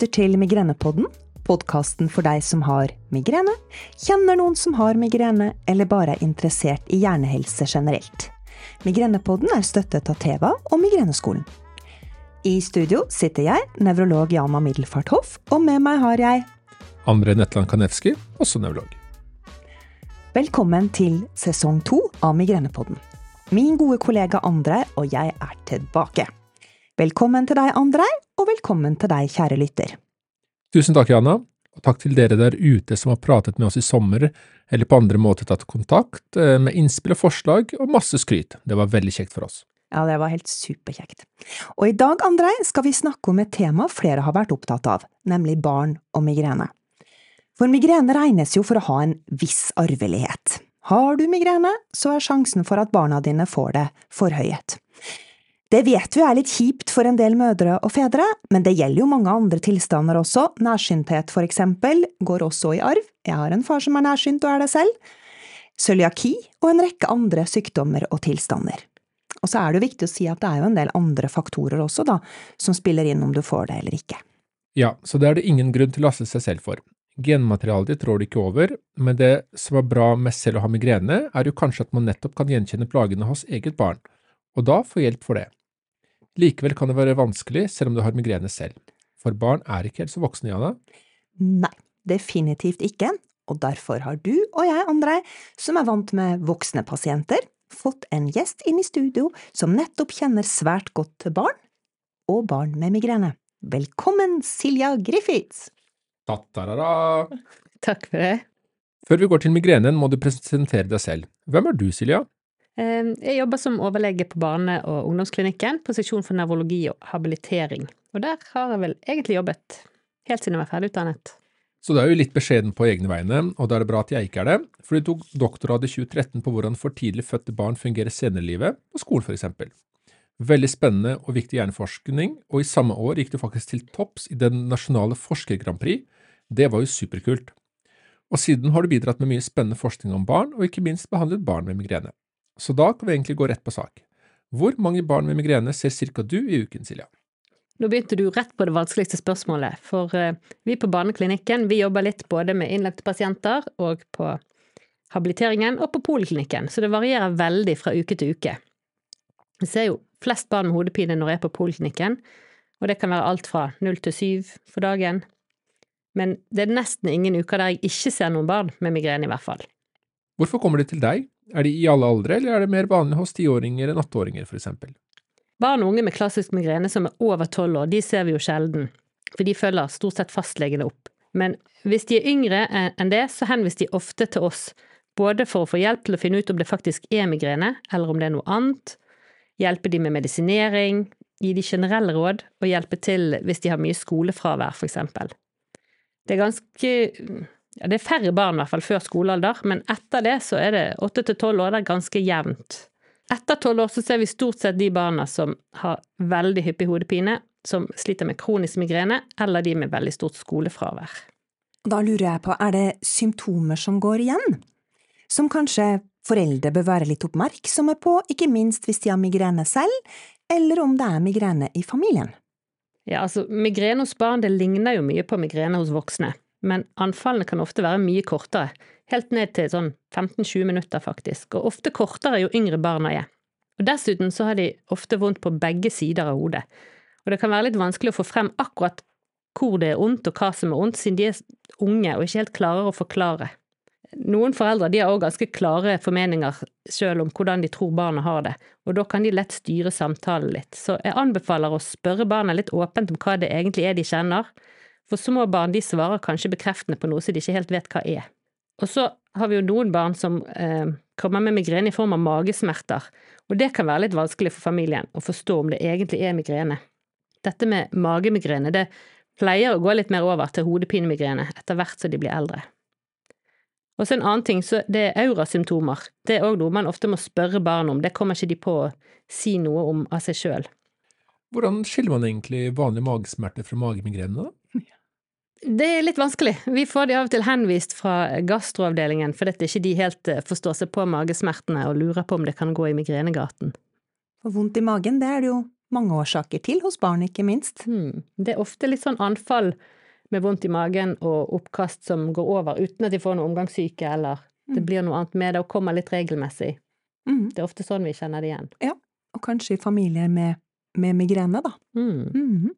lytter til Migrenepodden, podkasten for deg som har migrene, kjenner noen som har migrene, eller bare er interessert i hjernehelse generelt. Migrenepodden er støttet av Teva og Migreneskolen. I studio sitter jeg, nevrolog Jana Middelfart Hoff, og med meg har jeg Andre Netland Kanevski, også nevrolog. Velkommen til sesong to av Migrenepodden. Min gode kollega Andre, og jeg er tilbake. Velkommen til deg, Andrei, og velkommen til deg, kjære lytter. Tusen takk, Jana, og takk til dere der ute som har pratet med oss i sommer, eller på andre måter tatt kontakt, eh, med innspill og forslag og masse skryt. Det var veldig kjekt for oss. Ja, det var helt superkjekt. Og i dag, Andrei, skal vi snakke om et tema flere har vært opptatt av, nemlig barn og migrene. For migrene regnes jo for å ha en viss arvelighet. Har du migrene, så er sjansen for at barna dine får det, forhøyet. Det vet vi er litt kjipt for en del mødre og fedre, men det gjelder jo mange andre tilstander også. Nærsynthet, for eksempel, går også i arv. Jeg har en far som er nærsynt og er det selv. Cøliaki og en rekke andre sykdommer og tilstander. Og så er det jo viktig å si at det er jo en del andre faktorer også, da, som spiller inn om du får det eller ikke. Ja, så det er det ingen grunn til å laste seg selv for. Genmaterialet ditt rår du ikke over, men det som er bra med selv å ha migrene, er jo kanskje at man nettopp kan gjenkjenne plagene hos eget barn, og da få hjelp for det. Likevel kan det være vanskelig selv om du har migrene selv. For barn er ikke helt så voksne, Jana. Nei, definitivt ikke, og derfor har du og jeg, Andrei, som er vant med voksne pasienter, fått en gjest inn i studio som nettopp kjenner svært godt til barn, og barn med migrene. Velkommen, Silja Griffiths! Ta-ta-ra-ra! Takk for det. Før vi går til migrenen, må du presentere deg selv. Hvem er du, Silja? Eh, Jeg jobber som overlege på barne- og ungdomsklinikken på seksjon for nevrologi og habilitering, og der har jeg vel egentlig jobbet helt siden jeg var ferdigutdannet. Så du er jo litt beskjeden på egne vegne, og da er det bra at jeg ikke er det, for du tok doktorgrad i 2013 på hvordan for tidlig fødte barn fungerer senere i livet, på skolen eksempel. Veldig spennende og viktig hjerneforskning, og i samme år gikk du faktisk til topps i den nasjonale Forsker Grand prix. Det var jo superkult. Og siden har du bidratt med mye spennende forskning om barn, og ikke minst behandlet barn med migrene. Så da kan vi egentlig gå rett på sak. Hvor mange barn med migrene ser cirka du i uken, Silja? Nå begynte du rett på det vanskeligste spørsmålet, for eh, vi på barneklinikken vi jobber litt både med innlagte pasienter og på habiliteringen og på poliklinikken, så det varierer veldig fra uke til uke. Vi ser jo flest barn med hodepine når jeg er på poliklinikken, og det kan være alt fra null til syv for dagen. Men det er nesten ingen uker der jeg ikke ser noen barn med migrene, i hvert fall. Hvorfor kommer de til deg? Er de i alle aldre, eller er det mer vanlig hos tiåringer enn åtteåringer, eksempel? Barn og unge med klassisk migrene som er over tolv år, de ser vi jo sjelden, for de følger stort sett fastlegene opp. Men hvis de er yngre enn det, så henviser de ofte til oss, både for å få hjelp til å finne ut om det faktisk er migrene, eller om det er noe annet, hjelpe de med medisinering, gi de generelle råd, og hjelpe til hvis de har mye skolefravær, eksempel. Det er ganske ja, det er færre barn i hvert fall før skolealder, men etter det så er det åtte til tolv år, det er ganske jevnt. Etter tolv år så ser vi stort sett de barna som har veldig hyppig hodepine, som sliter med kronisk migrene, eller de med veldig stort skolefravær. Da lurer jeg på, er det symptomer som går igjen? Som kanskje foreldre bør være litt oppmerksomme på, ikke minst hvis de har migrene selv, eller om det er migrene i familien? Ja, altså, migrene hos barn det ligner jo mye på migrene hos voksne, men anfallene kan ofte være mye kortere, helt ned til sånn 15–20 minutter faktisk, og ofte kortere jo yngre barna er. Og Dessuten så har de ofte vondt på begge sider av hodet, og det kan være litt vanskelig å få frem akkurat hvor det er vondt og hva som er vondt, siden de er unge og ikke helt klarer å forklare. Noen foreldre de har også ganske klare formeninger selv om hvordan de tror barna har det, og da kan de lett styre samtalen litt, så jeg anbefaler å spørre barna litt åpent om hva det egentlig er de kjenner, for små barn de svarer kanskje bekreftende på noe som de ikke helt vet hva er. Og så har vi jo noen barn som eh, kommer med migrene i form av magesmerter, og det kan være litt vanskelig for familien å forstå om det egentlig er migrene. Dette med magemigrene det pleier å gå litt mer over til hodepinemigrene etter hvert som de blir eldre. Og så en annen ting, så det er aurasymptomer. Det er òg noe man ofte må spørre barn om, det kommer ikke de på å si noe om av seg sjøl. Hvordan skiller man egentlig vanlige magesmerter fra magemigrene, da? Det er litt vanskelig. Vi får de av og til henvist fra gastroavdelingen fordi at ikke de helt forstår seg på magesmertene og lurer på om det kan gå i migrenegaten. For vondt i magen, det er det jo mange årsaker til, hos barn ikke minst. Hmm. Det er ofte litt sånn anfall med vondt i magen og oppkast som går over uten at de får noe omgangssyke, eller det blir noe annet med det, og kommer litt regelmessig. Mm. Det er ofte sånn vi kjenner det igjen. Ja, Og kanskje i familier med, med migrene, da. Hmm. Mhm.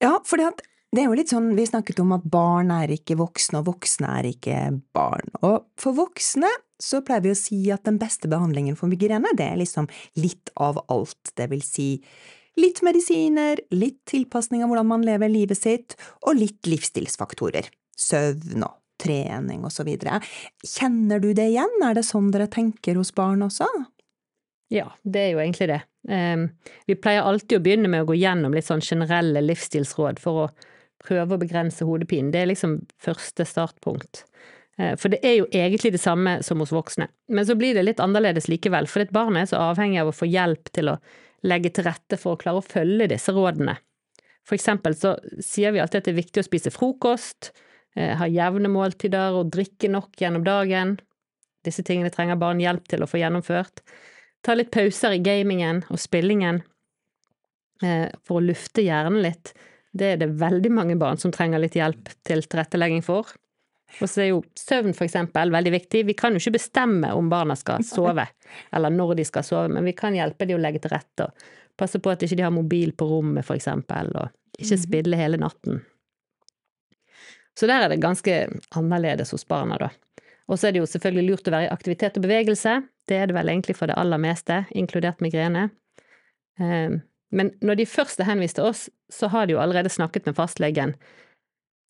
Ja, for det er jo litt sånn, vi snakket om at barn er ikke voksne, og voksne er ikke barn. Og for voksne så pleier vi å si at den beste behandlingen for migrene, det er liksom litt av alt. Det vil si litt medisiner, litt tilpasning av hvordan man lever livet sitt, og litt livsstilsfaktorer. Søvn og trening og så videre. Kjenner du det igjen? Er det sånn dere tenker hos barn også? Ja, det er jo egentlig det. Ehm, vi pleier alltid å begynne med å gå gjennom litt sånn generelle livsstilsråd for å prøve å begrense hodepinen. Det er liksom første startpunkt. Eh, For det er jo egentlig det samme som hos voksne. Men så blir det litt annerledes likevel, for barnet er så avhengig av å få hjelp til å legge til rette for å klare å følge disse rådene. For eksempel så sier vi alltid at det er viktig å spise frokost, eh, ha jevne måltider og drikke nok gjennom dagen. Disse tingene trenger barn hjelp til å få gjennomført. Ta litt pauser i gamingen og spillingen eh, for å lufte hjernen litt. Det er det veldig mange barn som trenger litt hjelp til tilrettelegging for. Og så er jo søvn eksempel veldig viktig. Vi kan jo ikke bestemme om barna skal sove, eller når de skal sove, men vi kan hjelpe de å legge til rette og passe på at ikke de har mobil på rommet eksempel, og ikke spille hele natten. Så der er det ganske annerledes hos barna, da. Og så er det jo selvfølgelig lurt å være i aktivitet og bevegelse. Det er det vel egentlig for det aller meste, inkludert migrene. Eh, Men når de først er henvist til oss, så har de jo allerede snakket med fastlegen.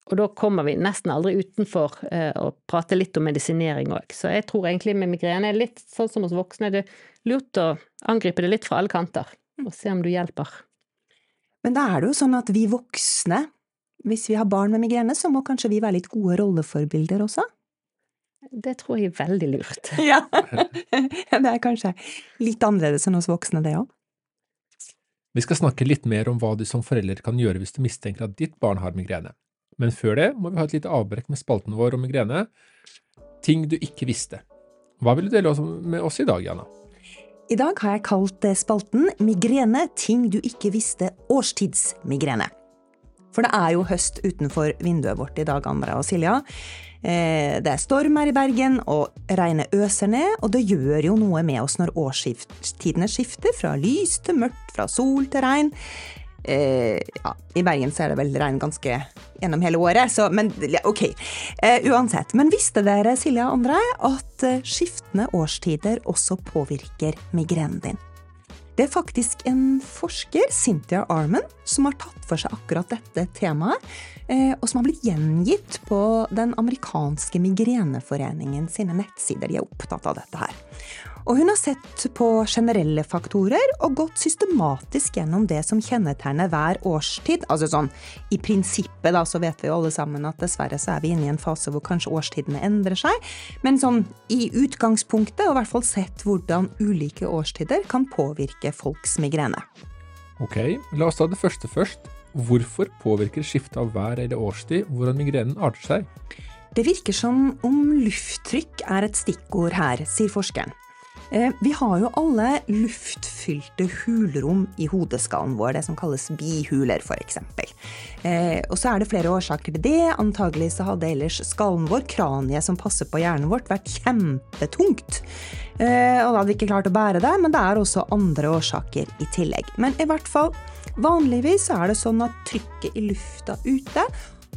Og da kommer vi nesten aldri utenfor eh, å prate litt om medisinering òg. Så jeg tror egentlig med migrene er litt sånn som hos voksne, det er lurt å angripe det litt fra alle kanter. Og se om du hjelper. Men da er det jo sånn at vi voksne, hvis vi har barn med migrene, så må kanskje vi være litt gode rolleforbilder også? Det tror jeg er veldig lurt. Ja. det er kanskje litt annerledes enn hos voksne, det òg. Vi skal snakke litt mer om hva du som forelder kan gjøre hvis du mistenker at ditt barn har migrene. Men før det må vi ha et lite avbrekk med spalten vår om migrene. Ting du ikke visste. Hva vil du dele med oss i dag, Jana? I dag har jeg kalt spalten Migrene ting du ikke visste årstidsmigrene. For det er jo høst utenfor vinduet vårt i dag, Andra og Silja. Eh, Det er storm her i Bergen, og regnet øser ned, og det gjør jo noe med oss når årstidene skifter fra lys til mørkt, fra sol til regn. Eh, ja, I Bergen så er det vel regn ganske gjennom hele året, så men ja, ok. Eh, uansett. Men visste dere, Silja og andre, at eh, skiftende årstider også påvirker migrenen din? Det er faktisk en forsker, Cynthia Arman, som har tatt for seg akkurat dette temaet, eh, og som har blitt gjengitt på den amerikanske migreneforeningen sine nettsider. De er opptatt av dette her. Og hun har sett på generelle faktorer og gått systematisk gjennom det som kjennetegner hver årstid. Altså sånn, I prinsippet da, så vet vi jo alle sammen at dessverre så er vi inne i en fase hvor kanskje årstidene endrer seg. Men sånn i utgangspunktet, og i hvert fall sett hvordan ulike årstider kan påvirke folks migrene. Ok, la oss ta det første først. Hvorfor påvirker skiftet av vær eller årstid hvordan migrenen arter seg? Det virker som om lufttrykk er et stikkord her, sier forskeren. Eh, Vi har jo alle luftfylte hulrom i hodeskallen vår, det som kalles bihuler f.eks. Eh, og så er det flere årsaker til det. Antagelig så hadde ellers skallen vår, kraniet som passer på hjernen vårt, vært kjempetungt. Eh, og da hadde vi ikke klart å bære det, men det er også andre årsaker i tillegg. Men i hvert fall, vanligvis er det sånn at trykket i lufta ute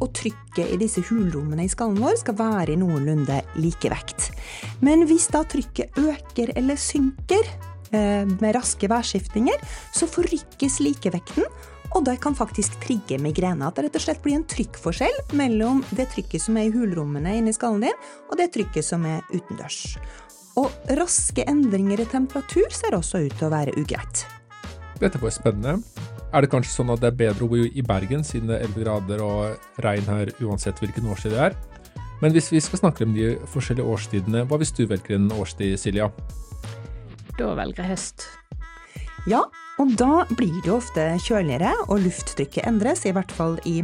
og trykket i disse hulrommene i skallen vår skal være i noenlunde likevekt. Men hvis da trykket øker eller synker eh, med raske værskiftninger, så forrykkes likevekten, og det kan faktisk trigge migrene. At det rett og slett blir en trykkforskjell mellom det trykket som er i hulrommene inni skallen din, og det trykket som er utendørs. Og raske endringer i temperatur ser også ut til å være ugreit. Dette var spennende. Er det kanskje sånn at det er bedre å bo i Bergen, siden det er 11 grader og regn her uansett hvilken årstid det er? Men hvis vi skal snakke om de forskjellige årstidene, hva hvis du velger en årstid, Silja? Da velger jeg høst. Ja, og da blir det jo ofte kjøligere, og lufttrykket endres, i hvert fall i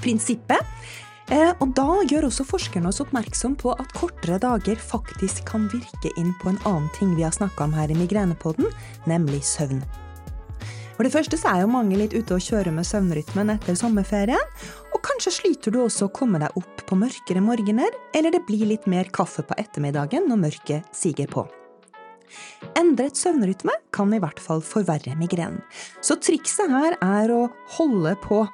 prinsippet. Eh, Og da gjør også forskerne oss oppmerksom på at kortere dager faktisk kan virke inn på en annen ting vi har snakka om her i Migrenepodden, nemlig søvn. For det første så er jo mange litt ute og kjører med søvnrytmen etter sommerferien, og kanskje sliter du også å komme deg opp på mørkere morgener, eller det blir litt mer kaffe på ettermiddagen når mørket siger på. Endret søvnrytme kan i hvert fall forverre migrenen, så trikset her er å holde på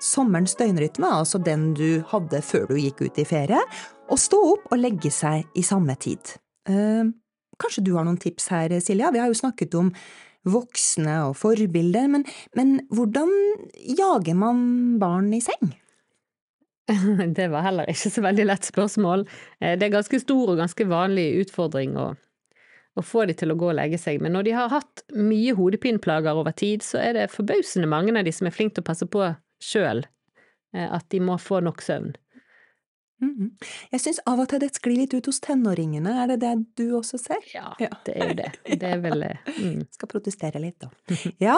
sommerens døgnrytme, altså den du hadde før du gikk ut i ferie, og stå opp og legge seg i samme tid. Eh, kanskje du har noen tips her, Silja? Vi har jo snakket om voksne og forbilder, men, men hvordan jager man barn i seng? Det var heller ikke så veldig lett spørsmål. Eh, det er ganske stor og ganske vanlig utfordring å, å få de til å gå og legge seg, men når de har hatt mye hodepineplager over tid, så er det forbausende mange av de som er flinke til å passe på sjøl eh, at de må få nok søvn. Mm. Jeg syns av og til det sklir litt ut hos tenåringene, er det det du også ser? Ja, ja. det er jo det. Det er vel eh, mm. Skal protestere litt, da. Ja.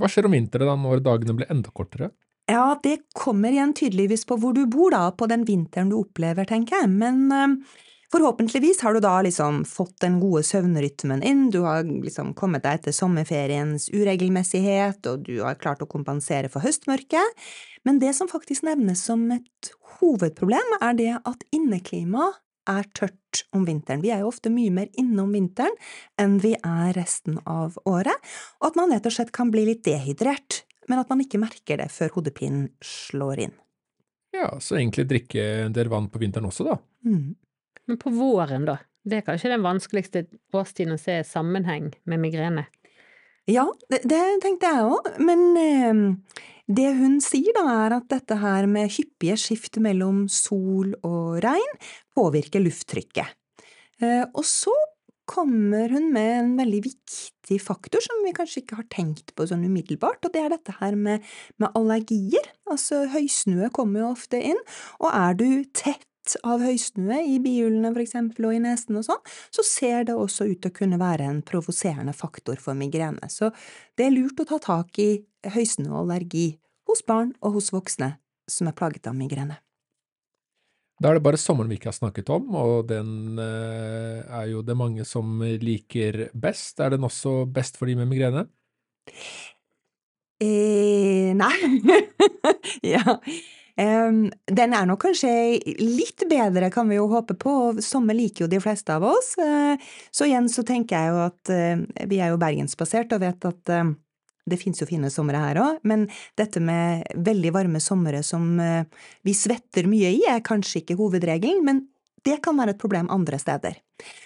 Hva skjer om vinteren da, når dagene blir enda kortere? Ja, det kommer igjen tydeligvis på hvor du bor, da, på den vinteren du opplever, tenker jeg, men uh, Forhåpentligvis har du da liksom fått den gode søvnrytmen inn, du har liksom kommet deg etter sommerferiens uregelmessighet, og du har klart å kompensere for høstmørket, men det som faktisk nevnes som et hovedproblem, er det at inneklimaet er tørt om vinteren. Vi er jo ofte mye mer inne om vinteren enn vi er resten av året, og at man rett og slett kan bli litt dehydrert, men at man ikke merker det før hodepinen slår inn. Ja, så egentlig drikke en del vann på vinteren også, da. Mm. Men på våren, da? Det er kanskje den vanskeligste årstiden å se sammenheng med migrene? Ja, det, det tenkte jeg òg, men eh, det hun sier da, er at dette her med hyppige skift mellom sol og regn påvirker lufttrykket. Eh, og så kommer hun med en veldig viktig faktor som vi kanskje ikke har tenkt på sånn umiddelbart, og det er dette her med, med allergier. Altså høysnue kommer jo ofte inn, og er du tett av høysnue i bihulene for eksempel, og i nesen og sånn, så ser det også ut til å kunne være en provoserende faktor for migrene. Så det er lurt å ta tak i høysnue og allergi hos barn og hos voksne som er plaget av migrene. Da er det bare sommeren vi ikke har snakket om, og den eh, er jo det mange som liker best. Er den også best for de med migrene? Eh, nei. ja. Den er nok kanskje litt bedre, kan vi jo håpe på, og sommer liker jo de fleste av oss. Uh, så igjen så tenker jeg jo at uh, vi er jo bergensbasert og vet at uh, det finnes jo fine somre her òg, men dette med veldig varme somre som vi svetter mye i, er kanskje ikke hovedregelen, men det kan være et problem andre steder.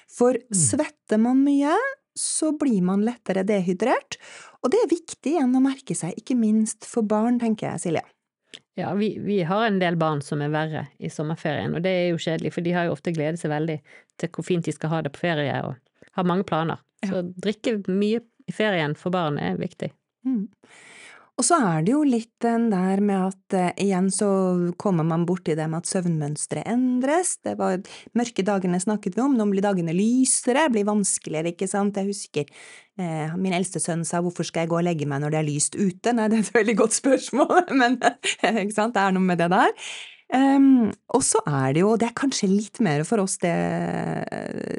For mm. svetter man mye, så blir man lettere dehydrert, og det er viktig igjen å merke seg, ikke minst for barn, tenker jeg, Silje. Ja, vi, vi, har en del barn som er verre i sommerferien, og det er jo kjedelig, for de har jo ofte gledet seg veldig til hvor fint de skal ha det på ferie, og har mange planer. Ja. Så drikke mye i ferien for barn er viktig. Mm. Og så er det jo litt den der med at eh, igjen så kommer man borti det med at søvnmønsteret endres. Det var mørke dagene snakket vi om, nå blir dagene lysere, blir vanskeligere, ikke sant. Jeg husker min eldste sønn sa hvorfor skal jeg gå og legge meg når det er lyst ute? Nei, det er et veldig godt spørsmål, men ikke sant, det er noe med det der. Um, og så er det jo, det er kanskje litt mer for oss det,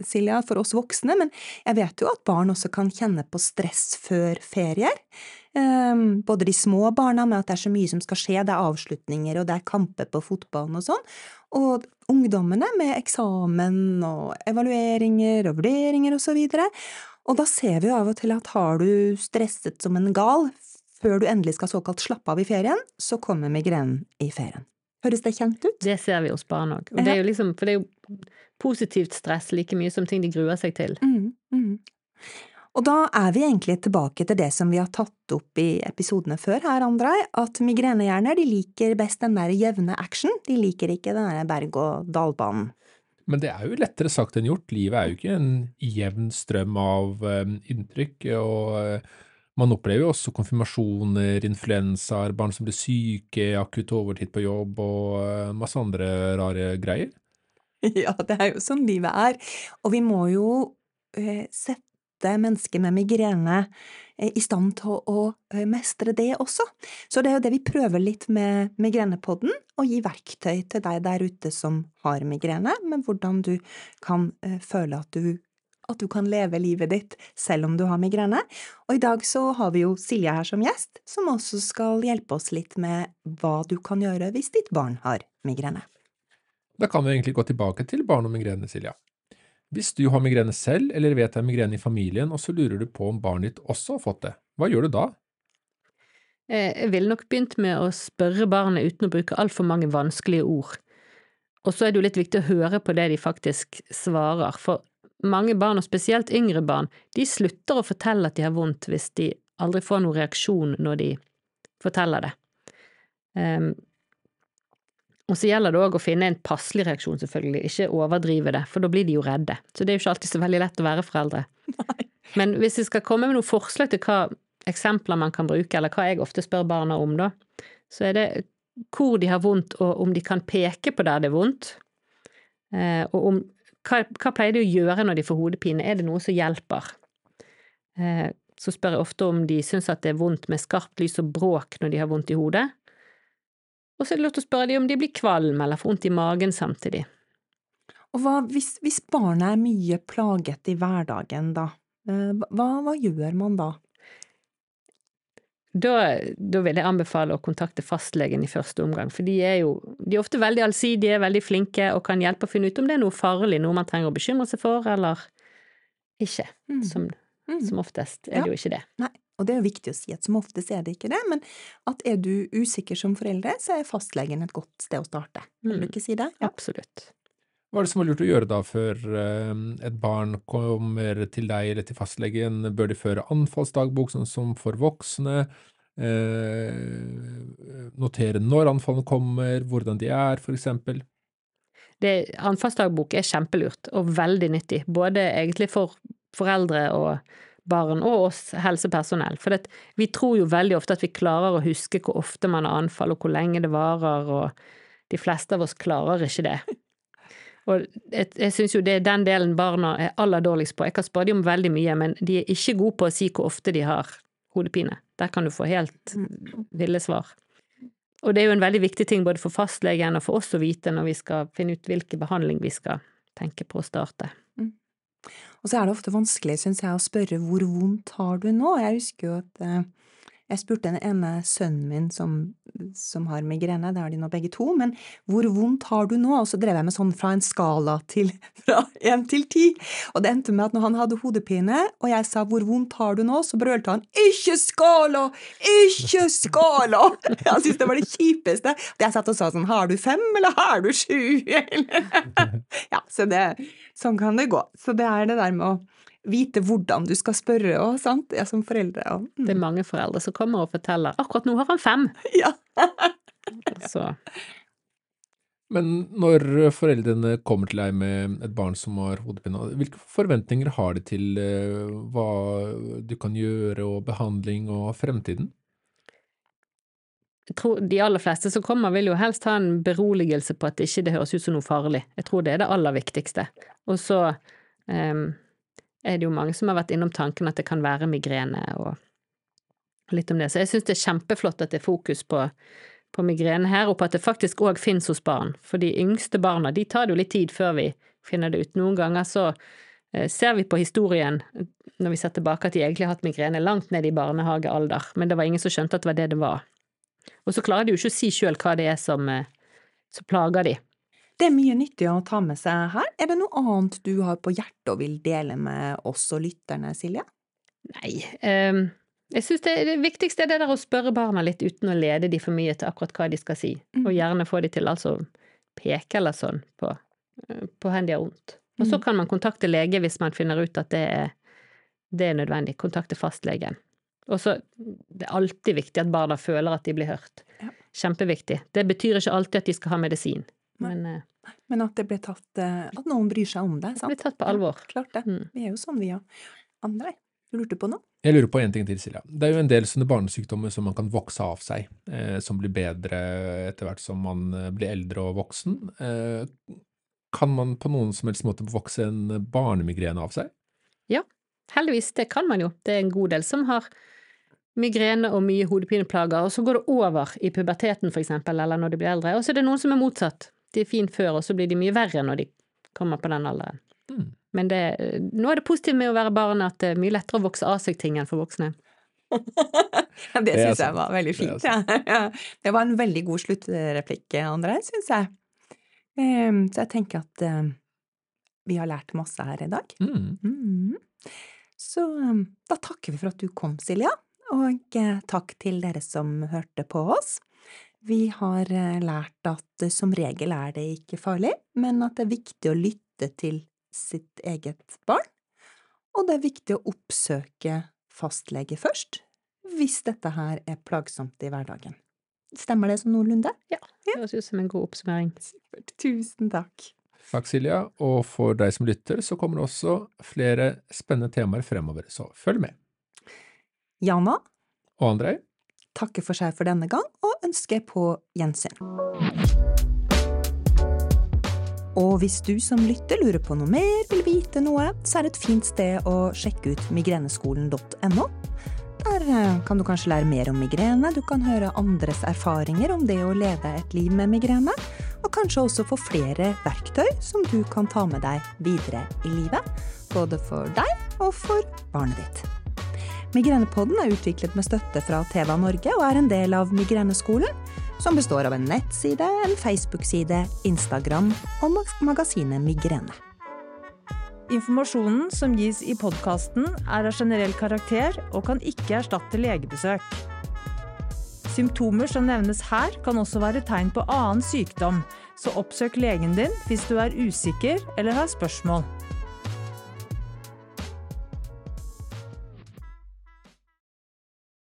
Silja, for oss voksne, men jeg vet jo at barn også kan kjenne på stress før ferier. Um, både de små barna med at det er så mye som skal skje, det er avslutninger og det er kamper på fotballen og sånn, og ungdommene med eksamen og evalueringer og vurderinger og så videre. Og da ser vi jo av og til at har du stresset som en gal før du endelig skal såkalt slappe av i ferien, så kommer migrenen i ferien. Høres det kjent ut? Det ser vi hos barn òg. Er liksom, for det er jo positivt stress like mye som ting de gruer seg til. Mm, mm. Og da er vi egentlig tilbake til det som vi har tatt opp i episodene før her, Andrej, at migrenehjerner de liker best den der jevne action, de liker ikke den der berg-og-dal-banen. Men det er jo lettere sagt enn gjort. Livet er jo ikke en jevn strøm av um, inntrykk. og uh, man opplever jo også konfirmasjoner, influensaer, barn som blir syke, akutt overtid på jobb og eh, masse andre rare greier. Ja, det er jo sånn livet er. Og vi må jo eh, sette mennesker med migrene eh, i stand til å mestre det også. Så det er jo det vi prøver litt med Migrenepodden, å gi verktøy til deg der ute som har migrene, med hvordan du kan føle at du at du kan leve livet ditt selv om du har migrene. Og i dag så har vi jo Silje her som gjest, som også skal hjelpe oss litt med hva du kan gjøre hvis ditt barn har migrene. Da kan vi egentlig gå tilbake til barn og migrene, Silja. Hvis du har migrene selv, eller vet det er migrene i familien, og så lurer du på om barnet ditt også har fått det, hva gjør du da? Eh, jeg ville nok begynt med å spørre barnet uten å bruke altfor mange vanskelige ord. Og så er det jo litt viktig å høre på det de faktisk svarer, for mange barn, og spesielt yngre barn, de slutter å fortelle at de har vondt hvis de aldri får noen reaksjon når de forteller det. Og så gjelder det òg å finne en passelig reaksjon, selvfølgelig, ikke overdrive det, for da blir de jo redde. Så det er jo ikke alltid så veldig lett å være foreldre. Nei. Men hvis vi skal komme med noen forslag til hva eksempler man kan bruke, eller hva jeg ofte spør barna om, da, så er det hvor de har vondt, og om de kan peke på der det er vondt. Eh, og om hva, hva, pleier de å gjøre når de får hodepine, er det noe som hjelper? Eh, så spør jeg ofte om de syns at det er vondt med skarpt lys og bråk når de har vondt i hodet. Og så er det lov til å spørre dem om de blir kvalm eller får vondt i magen samtidig. Og hva hvis, hvis barnet er mye plaget i hverdagen, da? Eh, hva, hva gjør man da? Da, da, vil jeg anbefale å kontakte fastlegen i første omgang, for de er jo de er ofte veldig allsidige, veldig flinke og kan hjelpe å finne ut om det er noe farlig, noe man trenger å bekymre seg for, eller ikke. Mm. Som, mm. som, oftest er ja. det jo ikke det. Nei, og det er jo viktig å si at som oftest er det ikke det, men at er du usikker som foreldre, så er fastlegen et godt sted å starte. Vil du mm. ikke si det? Ja. Absolutt. Hva er det som er lurt å gjøre da før eh, et barn kommer til deg eller til fastlegen? Bør de føre anfallsdagbok, sånn som for voksne? Eh, notere når anfallene kommer, hvordan de er, for eksempel? Anfallsdagbok er kjempelurt og veldig nyttig, både egentlig for foreldre og barn og oss helsepersonell. For det, vi tror jo veldig ofte at vi klarer å huske hvor ofte man har anfall og hvor lenge det varer, og de fleste av oss klarer ikke det. Og jeg, jeg syns jo det er den delen barna er aller dårligst på. Jeg kan spørre dem om veldig mye, men de er ikke gode på å si hvor ofte de har hodepine. Der kan du få helt ville svar. Og det er jo en veldig viktig ting både for fastlegen og for oss å vite når vi skal finne ut hvilken behandling vi skal tenke på å starte. Og så er det ofte vanskelig, syns jeg, å spørre hvor vondt har du nå? Jeg husker jo at eh, jeg spurte den ene sønnen min som, som har migrene, det har de nå begge to, men hvor vondt har du nå? Og så drev jeg med sånn fra en skala til fra én til ti. Og det endte med at når han hadde hodepine, og jeg sa hvor vondt har du nå, så brølte han ikke skala! Ikke skala! Han syntes det var det kjipeste. Jeg satt og sa sånn har du fem, eller har du sju? Ja, så det, sånn kan det gå. Så det er det der med å vite hvordan du skal spørre og sant, ja, som foreldre. Og, mm. Det er mange foreldre som kommer og forteller 'akkurat nå har han fem'. Ja. Så. Men når foreldrene kommer til deg med et barn som har hodepine, hvilke forventninger har de til eh, hva du kan gjøre og behandling og fremtiden? Jeg tror De aller fleste som kommer, vil jo helst ha en beroligelse på at ikke det høres ut som noe farlig. Jeg tror det er det aller viktigste. Og så um, er det jo mange som har vært innom tanken at det kan være migrene og litt om det. Så jeg syns det er kjempeflott at det er fokus på, på migrene her, og på at det faktisk òg finnes hos barn. For de yngste barna, de tar det jo litt tid før vi finner det ut. Noen ganger så eh, ser vi på historien, når vi ser tilbake, at de egentlig har hatt migrene langt ned i barnehagealder, men det var ingen som skjønte at det var det det var. Og så klarer de jo ikke å si sjøl hva det er som, eh, som plager de. Det er mye nyttig å ta med seg her. Er det noe annet du har på hjertet og vil dele med oss og lytterne, Silje? Nei, um, jeg syns det, det, viktigste er det der å spørre barna litt uten å lede de for mye til akkurat hva de skal si, mm. og gjerne få de til altså peke eller sånn på, eh, på hvor de har vondt. Og så mm. kan man kontakte lege hvis man finner ut at det er, det er nødvendig. Kontakte fastlegen. Og så Det er alltid viktig at barna føler at de blir hørt. Ja. Kjempeviktig. Det betyr ikke alltid at de skal ha medisin. Men, uh, Men, at det ble tatt uh, At noen bryr seg om det. Sant? Det ble tatt på alvor. Ja, klart det. Mm. Vi er jo sånn, vi òg. Andre, du lurte på noe? Jeg lurer på en ting til, Silja. Det er jo en del sånne barnesykdommer som man kan vokse av seg, eh, som blir bedre etter hvert som man eh, blir eldre og voksen. Eh, kan man på noen som helst måte vokse en barnemigrene av seg? Ja, heldigvis. Det kan man jo. Det er en god del som har migrene og mye hodepineplager, og så går det over i puberteten, for eksempel, eller når de blir eldre. Og så er det noen som er motsatt de er fine før, og så blir de mye verre når de kommer på den alderen. Mm. Men det, nå er det positivt med å være barn at det er mye lettere å vokse av seg ting enn for voksne. det det syns jeg var veldig fint. Det, Ja. Det var en veldig god sluttreplikk, André, syns jeg. Ehm, Så jeg tenker at eh, vi har lært masse her i dag. Mm. Mm. Så um, da takker vi for at du kom, Silja, og eh, takk til dere som hørte på oss. Vi har eh, lært at som regel er det ikke farlig, men at det er viktig å lytte til sitt eget barn, og det er viktig å oppsøke fastlege først, hvis dette her er plagsomt i hverdagen. Stemmer det som noenlunde? Det høres ut som en god oppsummering. Supert. Tusen takk. Takk, Silja. Og for deg som lytter, så kommer det også flere spennende temaer fremover, så følg med. Jana, Og Andrej, takker for seg for denne gang, og ønsker på gjensyn. Og hvis du som lytter lurer på noe mer, vil vite noe, så er det et fint sted å sjekke ut migreneskolen.no. Der eh, kan du kanskje lære mer om migrene, du kan høre andres erfaringer om det å leve et liv med migrene, og kanskje også få flere verktøy som du kan ta med deg videre i livet, både for deg og for barnet ditt. Migrenepodden er utviklet med støtte fra TV Norge og er en del av Migreneskolen, som består av en nettside, en Facebook-side, Instagram og magasinet Migrene. Informasjonen som gis i podkasten er av generell karakter og kan ikke erstatte legebesøk. Symptomer som nevnes her kan også være tegn på annen sykdom, så oppsøk legen din hvis du er usikker eller har spørsmål.